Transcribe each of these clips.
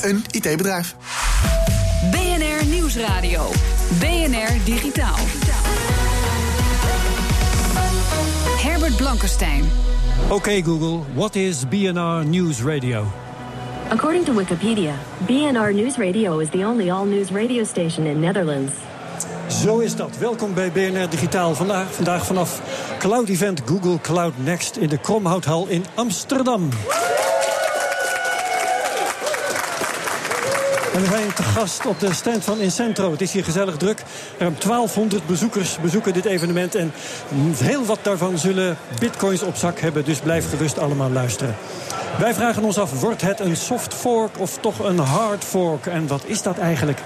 een IT-bedrijf. BNR Nieuwsradio. BNR Digitaal. Herbert Blankenstein. Okay, Google, what is BNR News Radio? According to Wikipedia, BNR News Radio is the only all-news radio station in Netherlands. Zo is dat. Welkom bij BNR Digitaal. Vandaag, vandaag vanaf Cloud Event Google Cloud Next in de Kromhouthal in Amsterdam. En we zijn te gast op de stand van Incentro. Het is hier gezellig druk. Ruim 1200 bezoekers bezoeken dit evenement. En heel wat daarvan zullen bitcoins op zak hebben. Dus blijf gerust allemaal luisteren. Wij vragen ons af, wordt het een soft fork of toch een hard fork? En wat is dat eigenlijk?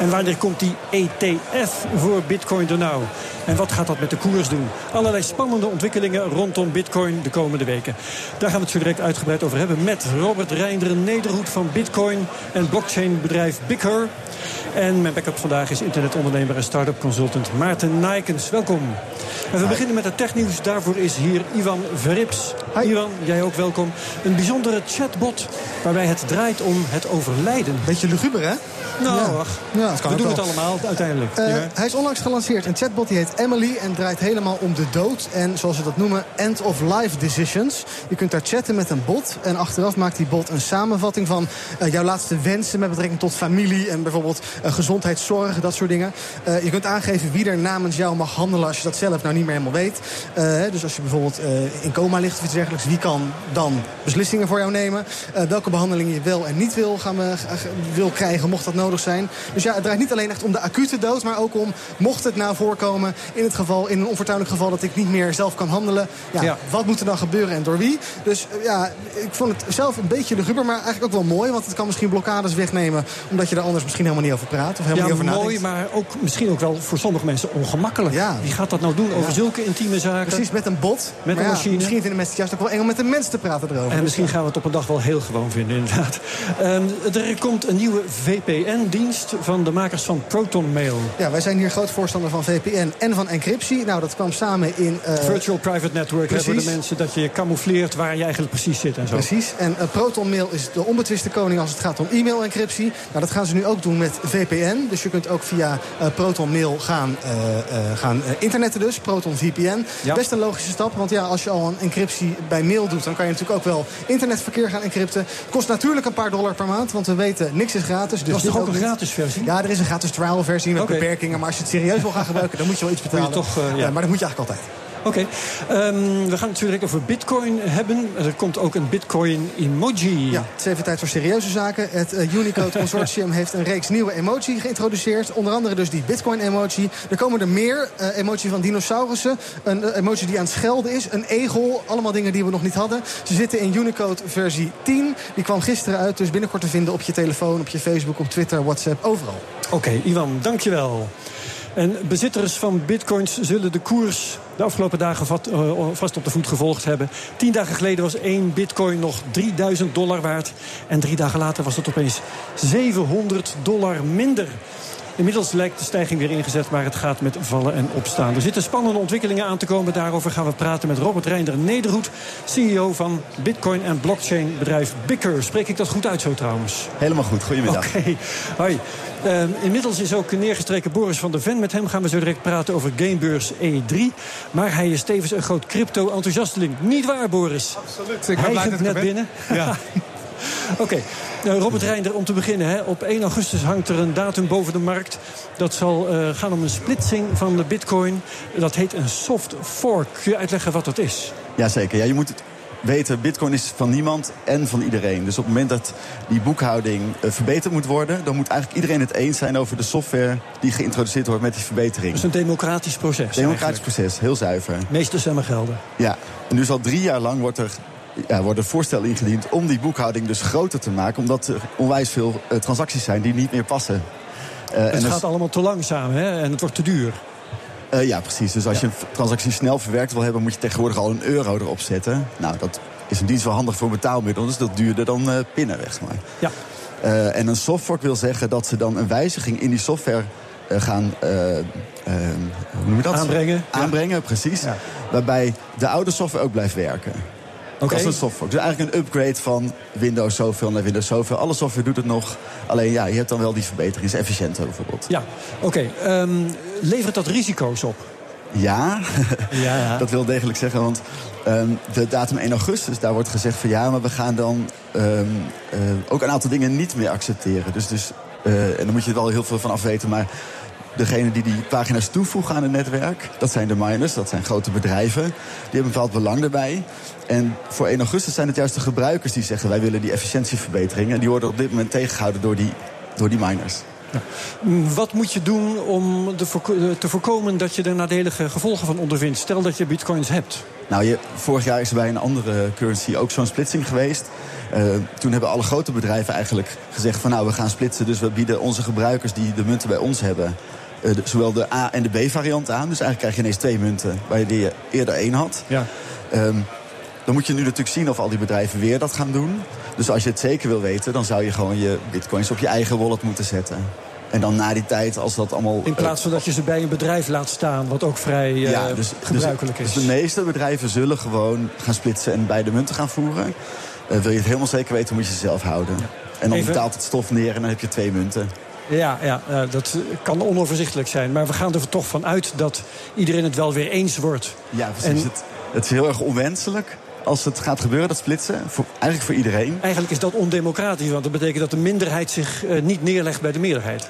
En wanneer komt die ETF voor bitcoin er nou? En wat gaat dat met de koers doen? Allerlei spannende ontwikkelingen rondom bitcoin de komende weken. Daar gaan we het zo direct uitgebreid over hebben... met Robert Reinder Nederhoed van bitcoin en blockchainbedrijf Bigger. En mijn backup vandaag is internetondernemer en start-up consultant Maarten Nijkens. Welkom. En we beginnen met het technieuws. Daarvoor is hier Ivan Verrips. Ivan, jij ook welkom. Een bijzondere chatbot waarbij het draait om het overlijden. Beetje luguber, hè? Nou, Ja. ach, we doen het allemaal uiteindelijk. Eh, Ja. Hij is onlangs gelanceerd. Een chatbot die heet Emily en draait helemaal om de dood. En zoals ze dat noemen, end-of-life decisions. Je kunt daar chatten met een bot. En achteraf maakt die bot een samenvatting van eh, jouw laatste wensen... met betrekking tot familie en bijvoorbeeld eh, gezondheidszorg, dat soort dingen. Je kunt aangeven wie er namens jou mag handelen... als je dat zelf nou niet meer helemaal weet. Dus als je bijvoorbeeld in coma ligt of iets dergelijks... wie kan dan beslissingen voor jou nemen? Welke behandelingen je wel en niet wil, gaan we, wil krijgen, mocht dat nodig zijn. Dus ja, het draait niet alleen echt om de acute dood... maar ook om, mocht het nou voorkomen... in het geval, in een onfortuinlijk geval dat ik niet meer zelf kan handelen... Ja, Ja. wat moet er dan gebeuren en door wie? Dus eh, ja, ik vond het zelf een beetje luguber, maar eigenlijk ook wel mooi... want het kan misschien blokkades wegnemen... omdat je er anders misschien helemaal niet over praat of helemaal Ja, niet over mooi, nadenkt. maar ook misschien ook wel voor sommige mensen ongemakkelijk. Ja. Wie gaat dat nou doen over Ja. zulke intieme zaken? Precies, met een bot. Met Maar een ja, machine. Misschien vinden mensen het juist ook wel eng om met een mens te praten erover. En misschien ja. gaan we het op een dag wel heel gewoon vinden, inderdaad. Ehm, er komt een nieuwe VPN-dienst van de makers van Proton Mail. Ja, wij zijn hier groot voorstander van VPN en van encryptie. Nou, dat kwam samen in... eh, Virtual Private Network, voor de precies. mensen dat je camoufleert waar je eigenlijk precies zit en zo. Precies. En eh, ProtonMail is de onbetwiste koning als het gaat om e-mail-encryptie. Nou, dat gaan ze nu ook doen met VPN. Dus je kunt ook via eh, ProtonMail gaan, eh, eh, gaan eh, internetten dus. Proton VPN. Ja. Best een logische stap. Want ja, als je al een encryptie bij mail doet... dan kan je natuurlijk ook wel internetverkeer gaan encrypten. Kost natuurlijk een paar dollar per maand. Want we weten, niks is gratis. Dus Dat is dit toch ook een gratis versie? Ja, er is een gratis trial versie met beperkingen. Maar als je het serieus wil gaan gebruiken, dan moet je wel iets betalen. toch, eh, ja. Eh, maar dat moet je eigenlijk altijd. Oké, Ehm, we gaan het natuurlijk over bitcoin hebben. Er komt ook een bitcoin emoji. Ja, het is even tijd voor serieuze zaken. Het eh, Unicode Consortium heeft een reeks nieuwe emoji geïntroduceerd. Onder andere dus die Bitcoin-emoji. Er komen er meer. eh, emoji van dinosaurussen. Een eh, emoji die aan het schelden is. Een egel. Allemaal dingen die we nog niet hadden. Ze zitten in Unicode versie 10. Die kwam gisteren uit. Dus binnenkort te vinden op je telefoon, op je Facebook, op Twitter, WhatsApp, overal. Oké, Ivan, dankjewel. En bezitters van bitcoins zullen de koers de afgelopen dagen eh, vast op de voet gevolgd hebben. Tien dagen geleden was één bitcoin nog 3000 dollar waard. En drie dagen later was het opeens 700 dollar minder. Inmiddels lijkt de stijging weer ingezet, maar het gaat met vallen en opstaan. Er zitten spannende ontwikkelingen aan te komen. Daarover gaan we praten met Robert Reinder Nederhoed, CEO van bitcoin- en blockchain-bedrijf Bicker. Spreek ik dat goed uit zo trouwens? Helemaal goed, goedemiddag. Oké, hoi. Ehm, inmiddels is ook neergestreken Boris van der Ven. Met hem gaan we zo direct praten over Gamebeurs E3. Maar hij is tevens een groot crypto-enthousiasteling. Niet waar, Boris? Absoluut. Ik ben Hij blij net ben. binnen. Ja. Oké, Nou, Robert Reinder, om te beginnen. Hè. Op 1 augustus hangt er een datum boven de markt. Dat zal eh, gaan om een splitsing van de bitcoin. Dat heet een soft fork. Kun je uitleggen wat dat is? Jazeker, ja, je moet het weten, bitcoin is van niemand en van iedereen. Dus op het moment dat die boekhouding eh, verbeterd moet worden... dan moet eigenlijk iedereen het eens zijn over de software... die geïntroduceerd wordt met die verbetering. Dus een democratisch proces. Democratisch eigenlijk. proces, heel zuiver. Meeste stemmen gelden. Ja, en dus al drie jaar lang wordt er ja, worden voorstellen ingediend om die boekhouding dus groter te maken. Omdat er onwijs veel eh, transacties zijn die niet meer passen. Uh, het gaat allemaal te langzaam hè? en het wordt te duur. Uh, ja, precies. Dus als je een transactie snel verwerkt wil hebben... moet je tegenwoordig al een euro erop zetten. Nou, dat is een dienst wel handig voor betaalmiddel. Dus dat duurde dan pinnen, zeg maar. Ja. En een softfork wil zeggen dat ze dan een wijziging in die software gaan... hoe noem je dat? Aanbrengen. Aanbrengen, ja. precies. Ja. Waarbij de oude software ook blijft werken. Okay. Dat is een software. Dus eigenlijk een upgrade van Windows zoveel naar Windows zoveel. Alle software doet het nog. Alleen ja, je hebt dan wel die verbetering. is efficiënter bijvoorbeeld. Ja, oké. Okay. Um, levert dat risico's op? Ja, ja, ja. dat wil degelijk zeggen. Want um, de datum 1 augustus, daar wordt gezegd van ja, maar we gaan dan um, uh, ook een aantal dingen niet meer accepteren. Dus, dus uh, en dan moet je er wel heel veel van afweten. Maar degene die die pagina's toevoegen aan het netwerk, dat zijn de miners, dat zijn grote bedrijven. Die hebben een bepaald belang daarbij. En voor 1 augustus zijn het juist de gebruikers die zeggen... wij willen die efficiëntieverbetering. En die worden op dit moment tegengehouden door die, door die miners. Ja. Wat moet je doen om te voorkomen dat je er nadelige gevolgen van ondervindt? Stel dat je bitcoins hebt. Nou, je, vorig jaar is er bij een andere currency ook zo'n splitsing geweest. Uh, toen hebben alle grote bedrijven eigenlijk gezegd van... nou, we gaan splitsen, dus we bieden onze gebruikers die de munten bij ons hebben... Uh, de, zowel de A- en de B-variant aan. Dus eigenlijk krijg je ineens twee munten waar je eerder één had. Ja. Um, dan moet je nu natuurlijk zien of al die bedrijven weer dat gaan doen. Dus als je het zeker wil weten, dan zou je gewoon je bitcoins op je eigen wallet moeten zetten. En dan na die tijd, als dat allemaal... In plaats van dat je ze bij een bedrijf laat staan, wat ook vrij uh, ja, dus, gebruikelijk dus, is. Dus de meeste bedrijven zullen gewoon gaan splitsen en beide munten gaan voeren. Uh, wil je het helemaal zeker weten, moet je ze zelf houden. Ja. En dan Even... betaalt het stof neer en dan heb je twee munten. Ja, ja, uh, dat kan onoverzichtelijk zijn. Maar we gaan er toch van uit dat iedereen het wel weer eens wordt. Ja, precies. En... Het, het is heel erg onwenselijk als het gaat gebeuren, dat splitsen. Voor, eigenlijk voor iedereen. Eigenlijk is dat ondemocratisch, want dat betekent dat de minderheid zich uh, niet neerlegt bij de meerderheid.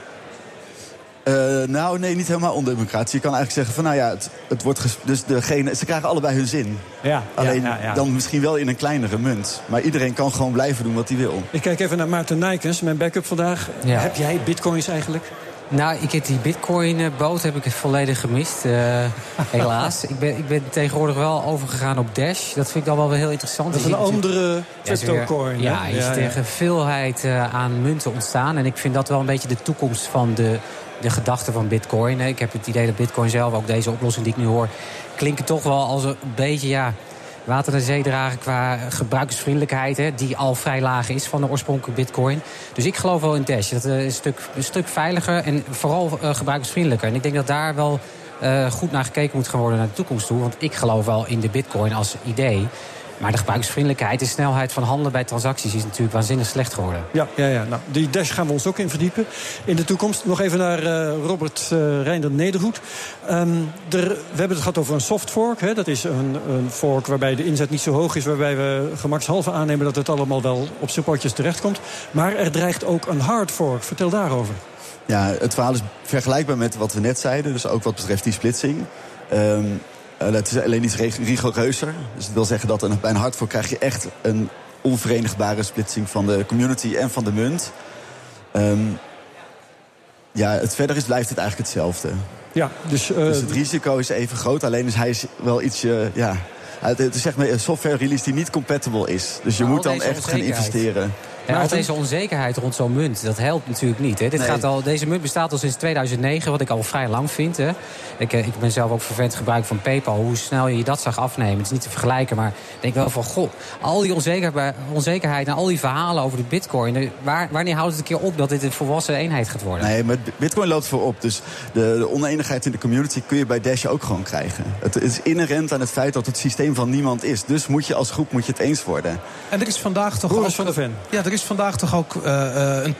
Uh, nou, nee, niet helemaal ondemocratisch. Je kan eigenlijk zeggen van, nou ja, het, het wordt dus degene, ze krijgen allebei hun zin. Ja, Alleen ja, ja, dan misschien wel in een kleinere munt. Maar iedereen kan gewoon blijven doen wat hij wil. Ik kijk even naar Maarten Nijkens, mijn backup vandaag. Heb jij bitcoins eigenlijk? Nou, ik heb die bitcoin-boot heb ik het volledig gemist. Uh, helaas. ik, ben, ik ben tegenwoordig wel overgegaan op Dash. Dat vind ik dan wel weer heel interessant. Dat is een andere crypto-coin. Ja, je ziet er een veelheid uh, aan munten ontstaan. En ik vind dat wel een beetje de toekomst van de, de gedachte van bitcoin. Ik heb het idee dat bitcoin zelf, ook deze oplossing die ik nu hoor... klinken toch wel als een beetje, ja water naar zee dragen qua gebruikersvriendelijkheid... Hè, die al vrij laag is van de oorspronkelijke bitcoin. Dus ik geloof wel in Dash. Dat is een stuk, stuk veiliger en vooral uh, gebruikersvriendelijker. En ik denk dat daar wel uh, goed naar gekeken moet gaan worden naar de toekomst toe. Want ik geloof wel in de bitcoin als idee... Maar de gebruiksvriendelijkheid en snelheid van handelen bij transacties is natuurlijk waanzinnig slecht geworden. Ja, ja, ja. Nou, die dash gaan we ons ook in verdiepen in de toekomst. Nog even naar uh, Robert uh, Reinder Nederhoed. Um, er, we hebben het gehad over een soft fork. Hè. Dat is een, een fork waarbij de inzet niet zo hoog is, waarbij we gemakshalve aannemen dat het allemaal wel op zijn potjes terechtkomt. Maar er dreigt ook een hard fork. Vertel daarover. Ja, het verhaal is vergelijkbaar met wat we net zeiden. Dus ook wat betreft die splitsing. Um, uh, het is alleen iets rigoureuzer. Dus dat wil zeggen dat een, bij een hardfork krijg je echt een onverenigbare splitsing van de community en van de munt. Um, ja, het verder is, blijft het eigenlijk hetzelfde. Ja, dus, uh, dus het risico is even groot, alleen is hij is wel ietsje. Ja, het is zeg maar een software release die niet compatible is. Dus je maar moet dan echt gaan investeren. Ja, al deze onzekerheid rond zo'n munt, dat helpt natuurlijk niet. Hè. Dit Nee. gaat al, deze munt bestaat al sinds 2009, wat ik al vrij lang vind. Hè. Ik, eh, ik ben zelf ook vervent gebruik van PayPal. Hoe snel je dat zag afnemen, het is niet te vergelijken. Maar ik denk wel van, goh, al die onzekerheid, onzekerheid en al die verhalen over de bitcoin... eh, Waar, wanneer houdt het een keer op dat dit een volwassen eenheid gaat worden? Nee, maar Bitcoin loopt voorop. Dus de, de oneenigheid in de community kun je bij Dash ook gewoon krijgen. Het is inherent aan het feit dat het systeem van niemand is. Dus moet je als groep moet je het eens worden. En er is vandaag toch ook, van Ven. Ja, er is vandaag toch ook uh, een 80%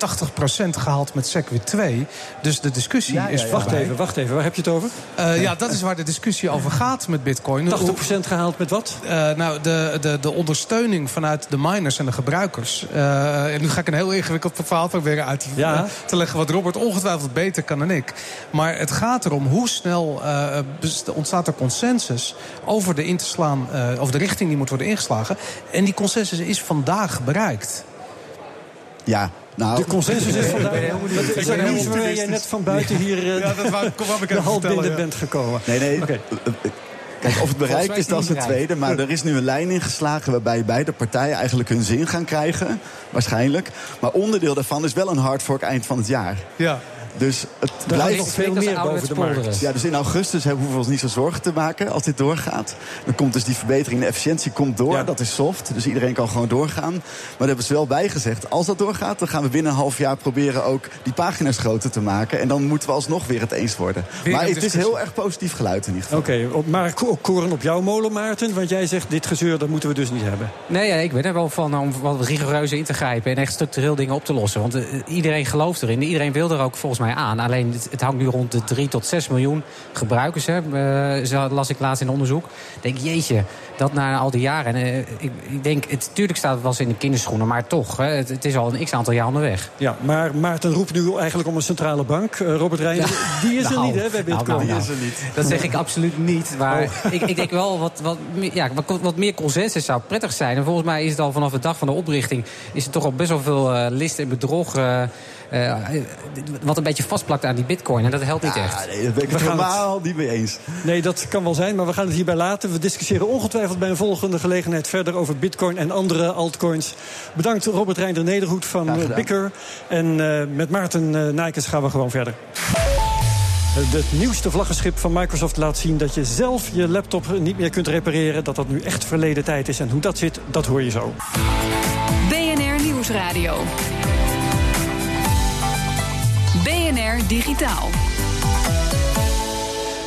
gehaald met Segwit 2. Dus de discussie Ja, ja, is. Wacht even, wacht even. Waar heb je het over? 80% Uh, ja, dat is waar de discussie over gaat met Bitcoin. Hoe- gehaald met wat? Uh, nou, de, de, de ondersteuning vanuit de miners en de gebruikers. En nu ga ik een heel ingewikkeld verhaal proberen uit te, Ja. te leggen... wat Robert ongetwijfeld beter kan dan ik. Maar het gaat erom hoe snel ontstaat er consensus... over de, in te slaan, over de richting die moet worden ingeslagen. En die consensus is vandaag bereikt. Ja, nou... De consensus is vandaag. Ik ben heel jij net van buiten hier eh, Ja, dat wou, ik de hal binnen ja. bent gekomen. Nee, nee. Kijk, of het bereikt is, dat het is het tweede. Maar er is nu een lijn ingeslagen waarbij beide partijen eigenlijk hun zin gaan krijgen. Waarschijnlijk. Maar onderdeel daarvan is wel een hard fork eind van het jaar. Ja. Dus het blijft nog veel meer boven de markt. Ja, dus in augustus hebben- hoeven we ons niet zo zorgen te maken als dit doorgaat. Dan komt dus die verbetering, de efficiëntie komt door. Ja. Dat is soft, dus iedereen kan gewoon doorgaan. Maar daar hebben ze wel bij gezegd. Als dat doorgaat, dan gaan we binnen een half jaar proberen ook die pagina's groter te maken. En dan moeten we alsnog weer het eens worden. Weer maar het is heel erg positief geluid in ieder geval. Oké, op- maar ko- koren op jouw molen, Maarten. Want jij zegt, dit gezeur, dat moeten we dus niet hebben. Nee, ja, ik ben er wel van om wat rigoureuzer in te grijpen... en echt structureel dingen op te lossen. Want eh, iedereen gelooft erin. Iedereen wil er ook volgens mij aan. Alleen het, het hangt nu rond de 3 tot 6 miljoen gebruikers. Hè. Eh, zo las ik laatst in onderzoek. Ik denk, jeetje, dat na al die jaren. En, eh, ik, ik denk, het, tuurlijk staat het wel eens in de kinderschoenen... maar toch, hè, het, het is al een x-aantal jaar onderweg. Ja, maar Maarten roept nu eigenlijk om een centrale bank. Eh, Robert Reijnen, Ja. die is er Nou, niet, hè, bij nou, Bitcoin. nou, nou. Die is er niet. Dat zeg ik absoluut niet. Maar Oh. ik, ik denk wel wat, wat, meer- ja, wat, wat meer consensus zou prettig zijn. En volgens mij is het al vanaf de dag van de oprichting... is er toch al best wel veel eh, list en bedrog... eh, wat een beetje vastplakt aan die bitcoin. En dat helpt niet Ja, echt. nee, daar ben ik We het helemaal niet mee eens. Nee, dat kan wel zijn, maar we gaan het hierbij laten. We discussiëren ongetwijfeld bij een volgende gelegenheid verder over bitcoin en andere altcoins. Bedankt Robert Reinder Nederhoed van eh. Bikker. En eh, met Maarten uh, Nijkens gaan we gewoon verder. Het nieuwste vlaggenschip van Microsoft laat zien dat je zelf je laptop niet meer kunt repareren. Dat dat nu echt verleden tijd is. En hoe dat zit, dat hoor je zo. BNR Nieuwsradio. BNR Digitaal.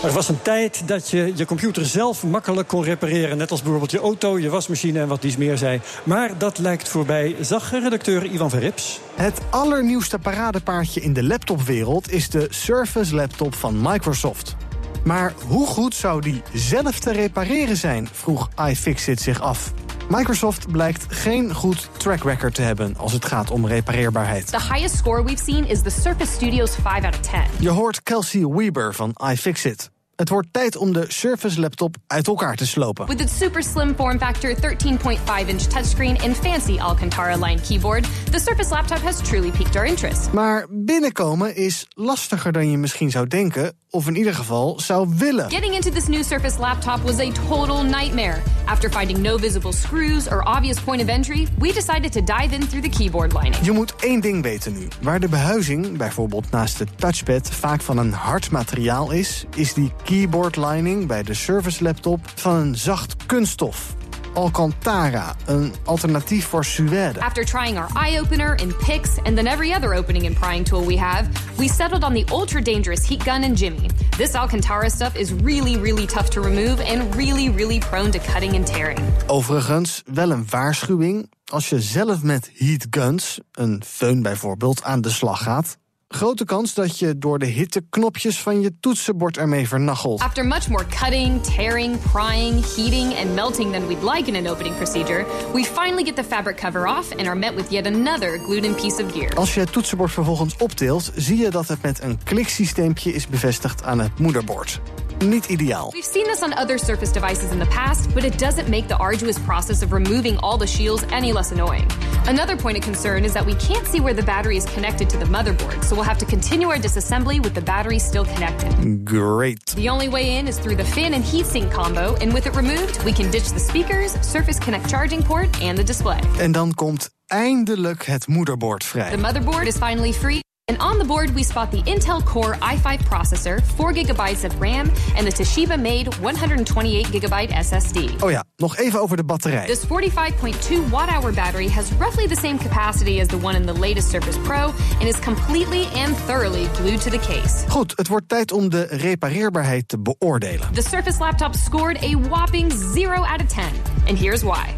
Er was een tijd dat je je computer zelf makkelijk kon repareren. Net als bijvoorbeeld je auto, je wasmachine en wat dies meer zei. Maar dat lijkt voorbij, zag redacteur Ivan Verrips. Het allernieuwste paradepaardje in de laptopwereld is de Surface Laptop van Microsoft. Maar hoe goed zou die zelf te repareren zijn, vroeg iFixit zich af. Microsoft blijkt geen goed track record te hebben als het gaat om repareerbaarheid. The highest score we've seen is the Surface Studios 5 out of 10. Je hoort Kelsey Weber van iFixit. Het wordt tijd om de Surface laptop uit elkaar te slopen. With its super slim form factor, 13.5 inch touchscreen, and fancy Alcantara lined keyboard, the Surface laptop has truly piqued our interest. Maar binnenkomen is lastiger dan je misschien zou denken, of in ieder geval zou willen. Getting into this new Surface laptop was a total nightmare. After finding no visible screws or obvious point of entry, we decided to dive in through the keyboard lining. Je moet één ding weten nu. Waar de behuizing, bijvoorbeeld naast het touchpad, vaak van een hard materiaal is, is die keyboard lining bij de Surface laptop van een zacht kunststof. Alcantara, een alternatief voor suède. After trying our eye opener and picks, and then every other opening and prying tool we have, we settled on the ultra dangerous heat gun and Jimmy. This Alcantara stuff is really, really tough to remove and really, really prone to cutting and tearing. Overigens, wel een waarschuwing. Als je zelf met heatguns, een föhn bijvoorbeeld, aan de slag gaat... grote kans dat je door de hitteknopjes van je toetsenbord ermee vernachelt. After much more cutting, tearing, prying, heating, and melting than we'd like in an opening procedure, we finally get the fabric cover off and are met with yet another glued-in piece of gear. Als je het toetsenbord vervolgens optilt, zie je dat het met een kliksysteempje is bevestigd aan het moederbord. Niet ideaal. We've seen this on other Surface devices in the past, but it doesn't make the arduous process of removing all the shields any less annoying. Another point of concern is that we can't see where the battery is connected to the motherboard, so we'll have to continue our disassembly with the battery still connected. Great. The only way in is through the fan and heatsink combo, and with it removed, we can ditch the speakers, Surface Connect charging port, and the display. En dan komt eindelijk het moederbord The motherboard is finally free. And on the board, we spot the Intel Core i5 processor, 4 gigabytes of RAM, and the Toshiba made 128 gigabyte SSD. Oh ja, nog even over de batterij. This 45.2 watt hour battery has roughly the same capacity as the one in the latest Surface Pro and is completely and thoroughly glued to the case. Goed, het wordt tijd om de repareerbaarheid te beoordelen. The Surface laptop scored a whopping 0 out of 10, and here's why.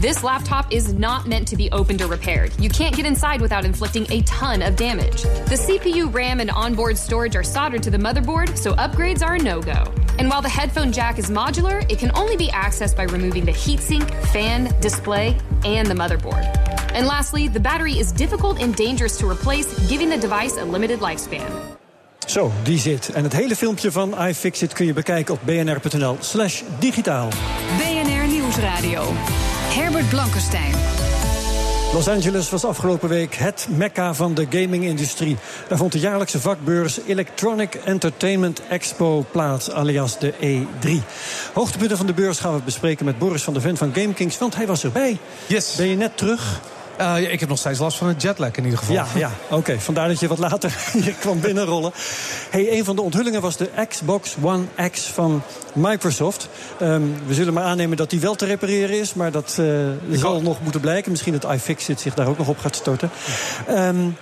This laptop is not meant to be opened or repaired. You can't get inside without inflicting a ton of damage. The CPU, RAM, and onboard storage are soldered to the motherboard, so upgrades are a no go. And while the headphone jack is modular, it can only be accessed by removing the heatsink, fan, display, and the motherboard. And lastly, the battery is difficult and dangerous to replace, giving the device a limited lifespan. Zo, die zit. En het hele filmpje van iFixit kun je bekijken op bnr.nl slash digitaal. BNR Nieuwsradio. Herbert Blankenstein. Los Angeles was afgelopen week het mekka van de gaming-industrie. Daar vond de jaarlijkse vakbeurs Electronic Entertainment Expo plaats, alias de E3. Hoogtepunten van de beurs gaan we bespreken met Boris van der Ven van GameKings, want hij was erbij. Yes. Ben je net terug? Uh, ik heb nog steeds last van een jetlag in ieder geval. Ja, ja oké. Vandaar dat je wat later hier kwam binnenrollen. Hey, een van de onthullingen was de Xbox One X van Microsoft. Um, we zullen maar aannemen dat die wel te repareren is. Maar dat uh, zal nog moeten blijken. Misschien dat iFixit zich daar ook nog op gaat storten. Um,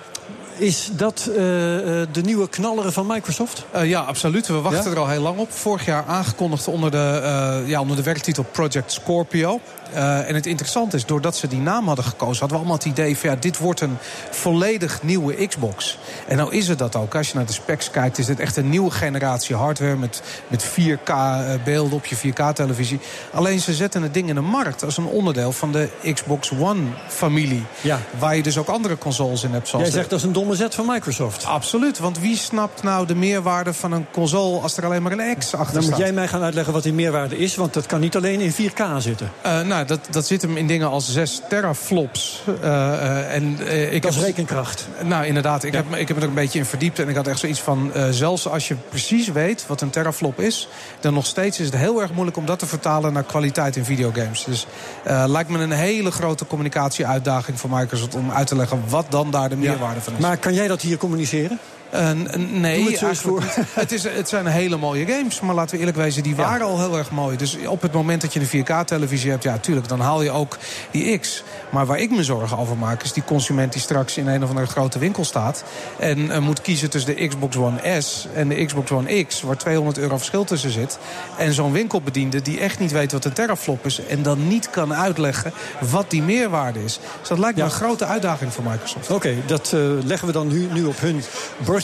is dat uh, de nieuwe knalleren van Microsoft? Uh, ja, absoluut. We wachten ja? er al heel lang op. Vorig jaar aangekondigd onder de, uh, ja, onder de werktitel Project Scorpio. Uh, en het interessante is, doordat ze die naam hadden gekozen... hadden we allemaal het idee van ja, dit wordt een volledig nieuwe Xbox. En nou is het dat ook. Als je naar de specs kijkt, is dit echt een nieuwe generatie hardware... met, met 4K beelden op je 4K-televisie. Alleen ze zetten het ding in de markt als een onderdeel van de Xbox One-familie. Ja. Waar je dus ook andere consoles in hebt. Zoals Jij zegt dat is een domme zet van Microsoft. Absoluut, want wie snapt nou de meerwaarde van een console... als er alleen maar een X achter Dan staat? moet jij mij gaan uitleggen wat die meerwaarde is... want dat kan niet alleen in 4K zitten. Uh, nou, dat, dat zit hem in dingen als 6 teraflops. Uh, uh, en, uh, ik dat is rekenkracht. Nou, inderdaad. Ik, Ja. heb, ik heb me er een beetje in verdiept. En ik had echt zoiets van... uh, zelfs als je precies weet wat een teraflop is... dan nog steeds is het heel erg moeilijk om dat te vertalen... naar kwaliteit in videogames. Dus lijkt me een hele grote communicatieuitdaging voor Microsoft... om uit te leggen wat dan daar de meerwaarde van is. Maar kan jij dat hier communiceren? Uh, nee, Doe het eigenlijk niet. het, is, het zijn hele mooie games. Maar laten we eerlijk wezen, die waren al heel erg mooi. Dus op het moment dat je een 4K-televisie hebt... ja, tuurlijk, dan haal je ook die X. Maar waar ik me zorgen over maak... is die consument die straks in een of andere grote winkel staat... en uh, moet kiezen tussen de Xbox One S en de Xbox One X... waar 200 euro verschil tussen zit. En zo'n winkelbediende die echt niet weet wat een teraflop is... en dan niet kan uitleggen wat die meerwaarde is. Dus dat lijkt me een grote uitdaging voor Microsoft. Oké, dat uh, leggen we dan nu, nu op hun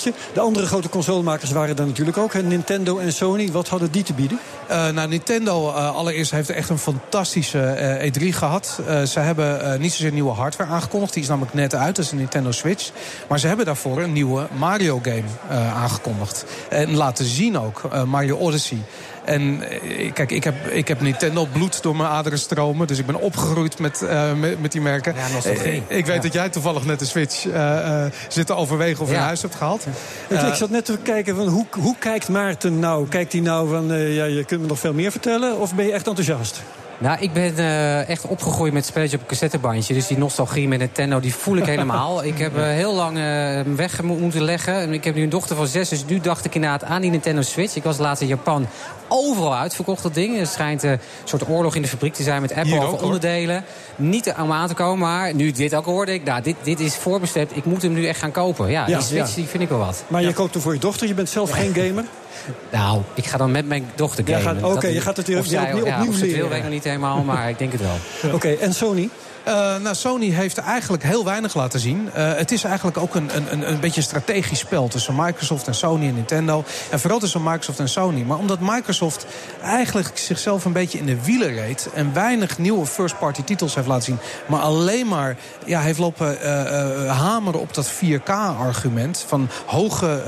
De andere grote consolemakers waren er natuurlijk ook. Nintendo en Sony. Wat hadden die te bieden? Uh, nou, Nintendo uh, allereerst heeft echt een fantastische uh, E3 gehad. Ze hebben niet zozeer nieuwe hardware aangekondigd. Die is namelijk net uit, dat is een Nintendo Switch. Maar ze hebben daarvoor een nieuwe Mario game aangekondigd. En laten zien ook, Mario Odyssey. En eh, kijk, ik heb, ik heb Nintendo bloed door mijn aderen stromen. Dus ik ben opgegroeid met, uh, met, met, die merken. Ja. Eh, ik weet Ja. dat jij toevallig net de Switch uh, zit te overwegen of je Ja. in huis hebt gehaald. Ik, Eh, ik zat net te kijken van hoe, hoe kijkt Maarten nou? Kijkt hij nou van ja, je kunt me nog veel meer vertellen? Of ben je echt enthousiast? Nou, ik ben uh, echt opgegroeid met spelletje op een cassettebandje. Dus die nostalgie met Nintendo, die voel ik helemaal. ik heb uh, heel lang uh, weg mo moeten leggen. En Ik heb nu een dochter van zes, dus nu dacht ik inderdaad aan die Nintendo Switch. Ik was laatst in Japan overal uitverkocht, dat ding. Er schijnt een soort oorlog in de fabriek te zijn met Apple over hoor. onderdelen. Niet om aan te komen, maar nu dit ook hoorde ik... nou, dit, dit is voorbestemd, ik moet hem nu echt gaan kopen. Ja, Ja, die Switch ja. die vind ik wel wat. Maar je koopt hem voor je dochter, je bent zelf geen gamer. Nou, ik ga dan met mijn dochter gamen. oké, je gaat het weer opnieuw- opnieuw wil, leren. ik nog niet helemaal, maar ik denk het wel. Oké, en Sony? Uh, nou, Sony heeft eigenlijk heel weinig laten zien. Uh, het is eigenlijk ook een, een, een beetje een strategisch spel tussen Microsoft en Sony en Nintendo. En vooral tussen Microsoft en Sony. Maar omdat Microsoft eigenlijk zichzelf een beetje in de wielen reed... en weinig nieuwe first-party titels heeft laten zien... maar alleen maar ja, heeft lopen uh, hameren op dat 4K-argument... van hoge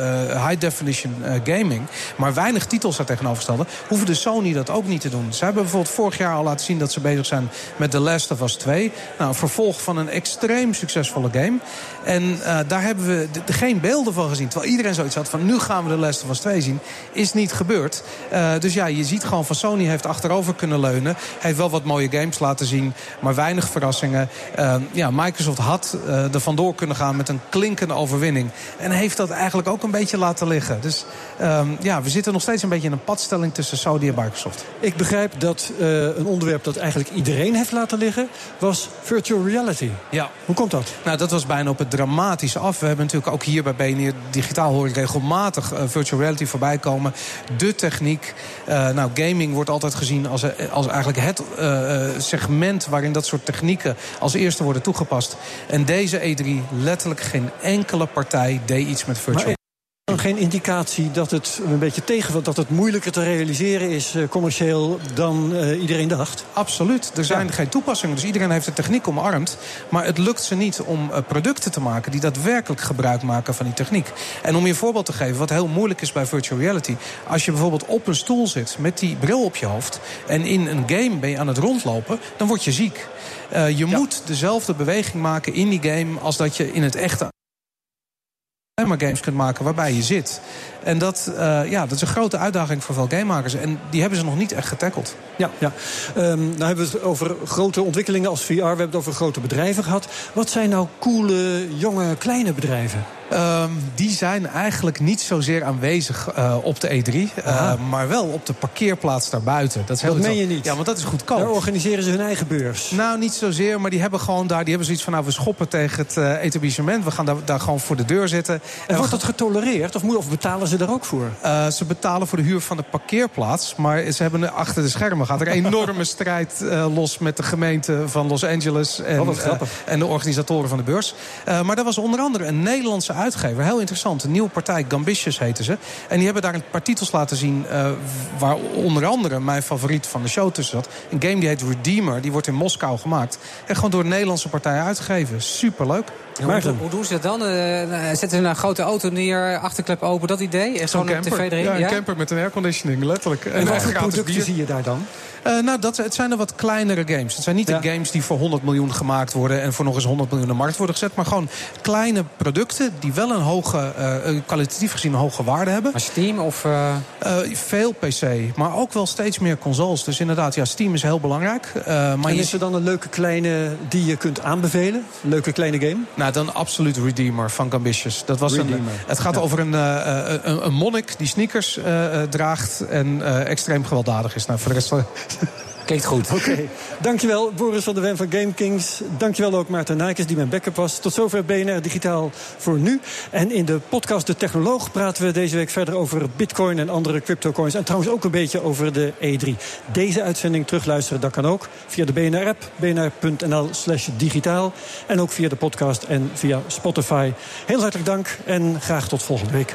high-definition gaming... maar weinig titels daar tegenover stelden... hoefde Sony dat ook niet te doen. Ze hebben bijvoorbeeld vorig jaar al laten zien dat ze bezig zijn... met The Last of Us 2. Nou, vervolg van een extreem succesvolle game. En uh, daar hebben we de, de geen beelden van gezien. Terwijl iedereen zoiets had van nu gaan we The Last of Us 2 zien. Is niet gebeurd. Uh, dus ja, je ziet gewoon van Sony heeft achterover kunnen leunen. Heeft wel wat mooie games laten zien. Maar weinig verrassingen. Uh, ja, Microsoft had er vandoor kunnen gaan met een klinkende overwinning. En heeft dat eigenlijk ook een beetje laten liggen. Dus um, ja, we zitten nog steeds een beetje in een padstelling tussen Sony en Microsoft. Ik begrijp dat een onderwerp dat eigenlijk iedereen heeft laten liggen... was virtual reality. Ja. Hoe komt dat? Nou, dat was bijna op het dramatische af. We hebben natuurlijk ook hier bij BNR Digitaal hoor ik regelmatig uh, virtual reality voorbij komen. De techniek. Uh, nou, gaming wordt altijd gezien als, als eigenlijk het uh, segment waarin dat soort technieken als eerste worden toegepast. En deze E3, letterlijk geen enkele partij deed iets met virtual dan geen indicatie dat het een beetje tegen dat het moeilijker te realiseren is uh, commercieel dan uh, iedereen dacht? Absoluut. Er zijn ja. geen toepassingen. Dus iedereen heeft de techniek omarmd. Maar het lukt ze niet om uh, producten te maken die daadwerkelijk gebruik maken van die techniek. En om je een voorbeeld te geven, wat heel moeilijk is bij virtual reality. Als je bijvoorbeeld op een stoel zit met die bril op je hoofd. en in een game ben je aan het rondlopen, dan word je ziek. Je ja. moet dezelfde beweging maken in die game als dat je in het echte maar games kunt maken waarbij je zit. En dat, uh, ja, dat is een grote uitdaging voor veel gamemakers. En die hebben ze nog niet echt getackled. Ja, ja. Um, nou hebben we het over grote ontwikkelingen als VR. We hebben het over grote bedrijven gehad. Wat zijn nou coole, jonge, kleine bedrijven? Um, die zijn eigenlijk niet zozeer aanwezig uh, op de E3. Uh, maar wel op de parkeerplaats daarbuiten. Dat, is heel dat meen je niet? Ja, want dat is goedkoop. Daar organiseren ze hun eigen beurs. Nou, niet zozeer. Maar die hebben gewoon daar die hebben zoiets van... nou, we schoppen tegen het uh, etablissement. We gaan daar, daar gewoon voor de deur zitten. En, en wordt dat getolereerd? Of, moet, of betalen ze daar ook voor? Ze betalen voor de huur van de parkeerplaats. Maar ze hebben achter de schermen gaat er een enorme strijd los... met de gemeente van Los Angeles en, oh, en de organisatoren van de beurs. maar dat was onder andere een Nederlandse uitgever. Heel interessant. Een nieuwe partij, Gambitious heten ze. En die hebben daar een paar titels laten zien... waar onder andere mijn favoriet van de show tussen zat. Een game die heet Redeemer. Die wordt in Moskou gemaakt. En gewoon door een Nederlandse partij uitgegeven. Superleuk. Hoe, hoe, doen ze dat dan? Uh, zetten ze een grote auto neer, achterklep open, dat idee? Zo'n camper. TV erin? Ja, een ja? camper met een airconditioning, letterlijk. En, en welke producten zie je daar dan? Uh, nou, dat, het zijn er wat kleinere games. Het zijn niet ja. de games die voor 100 miljoen gemaakt worden... en voor nog eens 100 miljoen de markt worden gezet. Maar gewoon kleine producten die wel een hoge, uh, kwalitatief gezien een hoge waarde hebben. Maar Steam of... Uh... veel PC, maar ook wel steeds meer consoles. Dus inderdaad, ja, Steam is heel belangrijk. maar en is er dan een leuke kleine die je kunt aanbevelen? Een leuke kleine game? Nou, dan absoluut Redeemer van Gambitious. Dat was Redeemer. een, het gaat ja. over een, een, een monnik die sneakers draagt... en extreem gewelddadig is. Nou, voor de rest... Klinkt goed. Oké. Dankjewel, Boris van der Ven van Game Kings. Dankjewel ook Maarten Nijkes, die mijn backup was. Tot zover BNR Digitaal voor nu. En in de podcast De Technoloog praten we deze week verder over bitcoin en andere cryptocoins. En trouwens ook een beetje over de E3. Deze uitzending terugluisteren, dat kan ook. Via de BNR-app, bnr.nl slash digitaal. En ook via de podcast en via Spotify. Heel hartelijk dank en graag tot volgende week.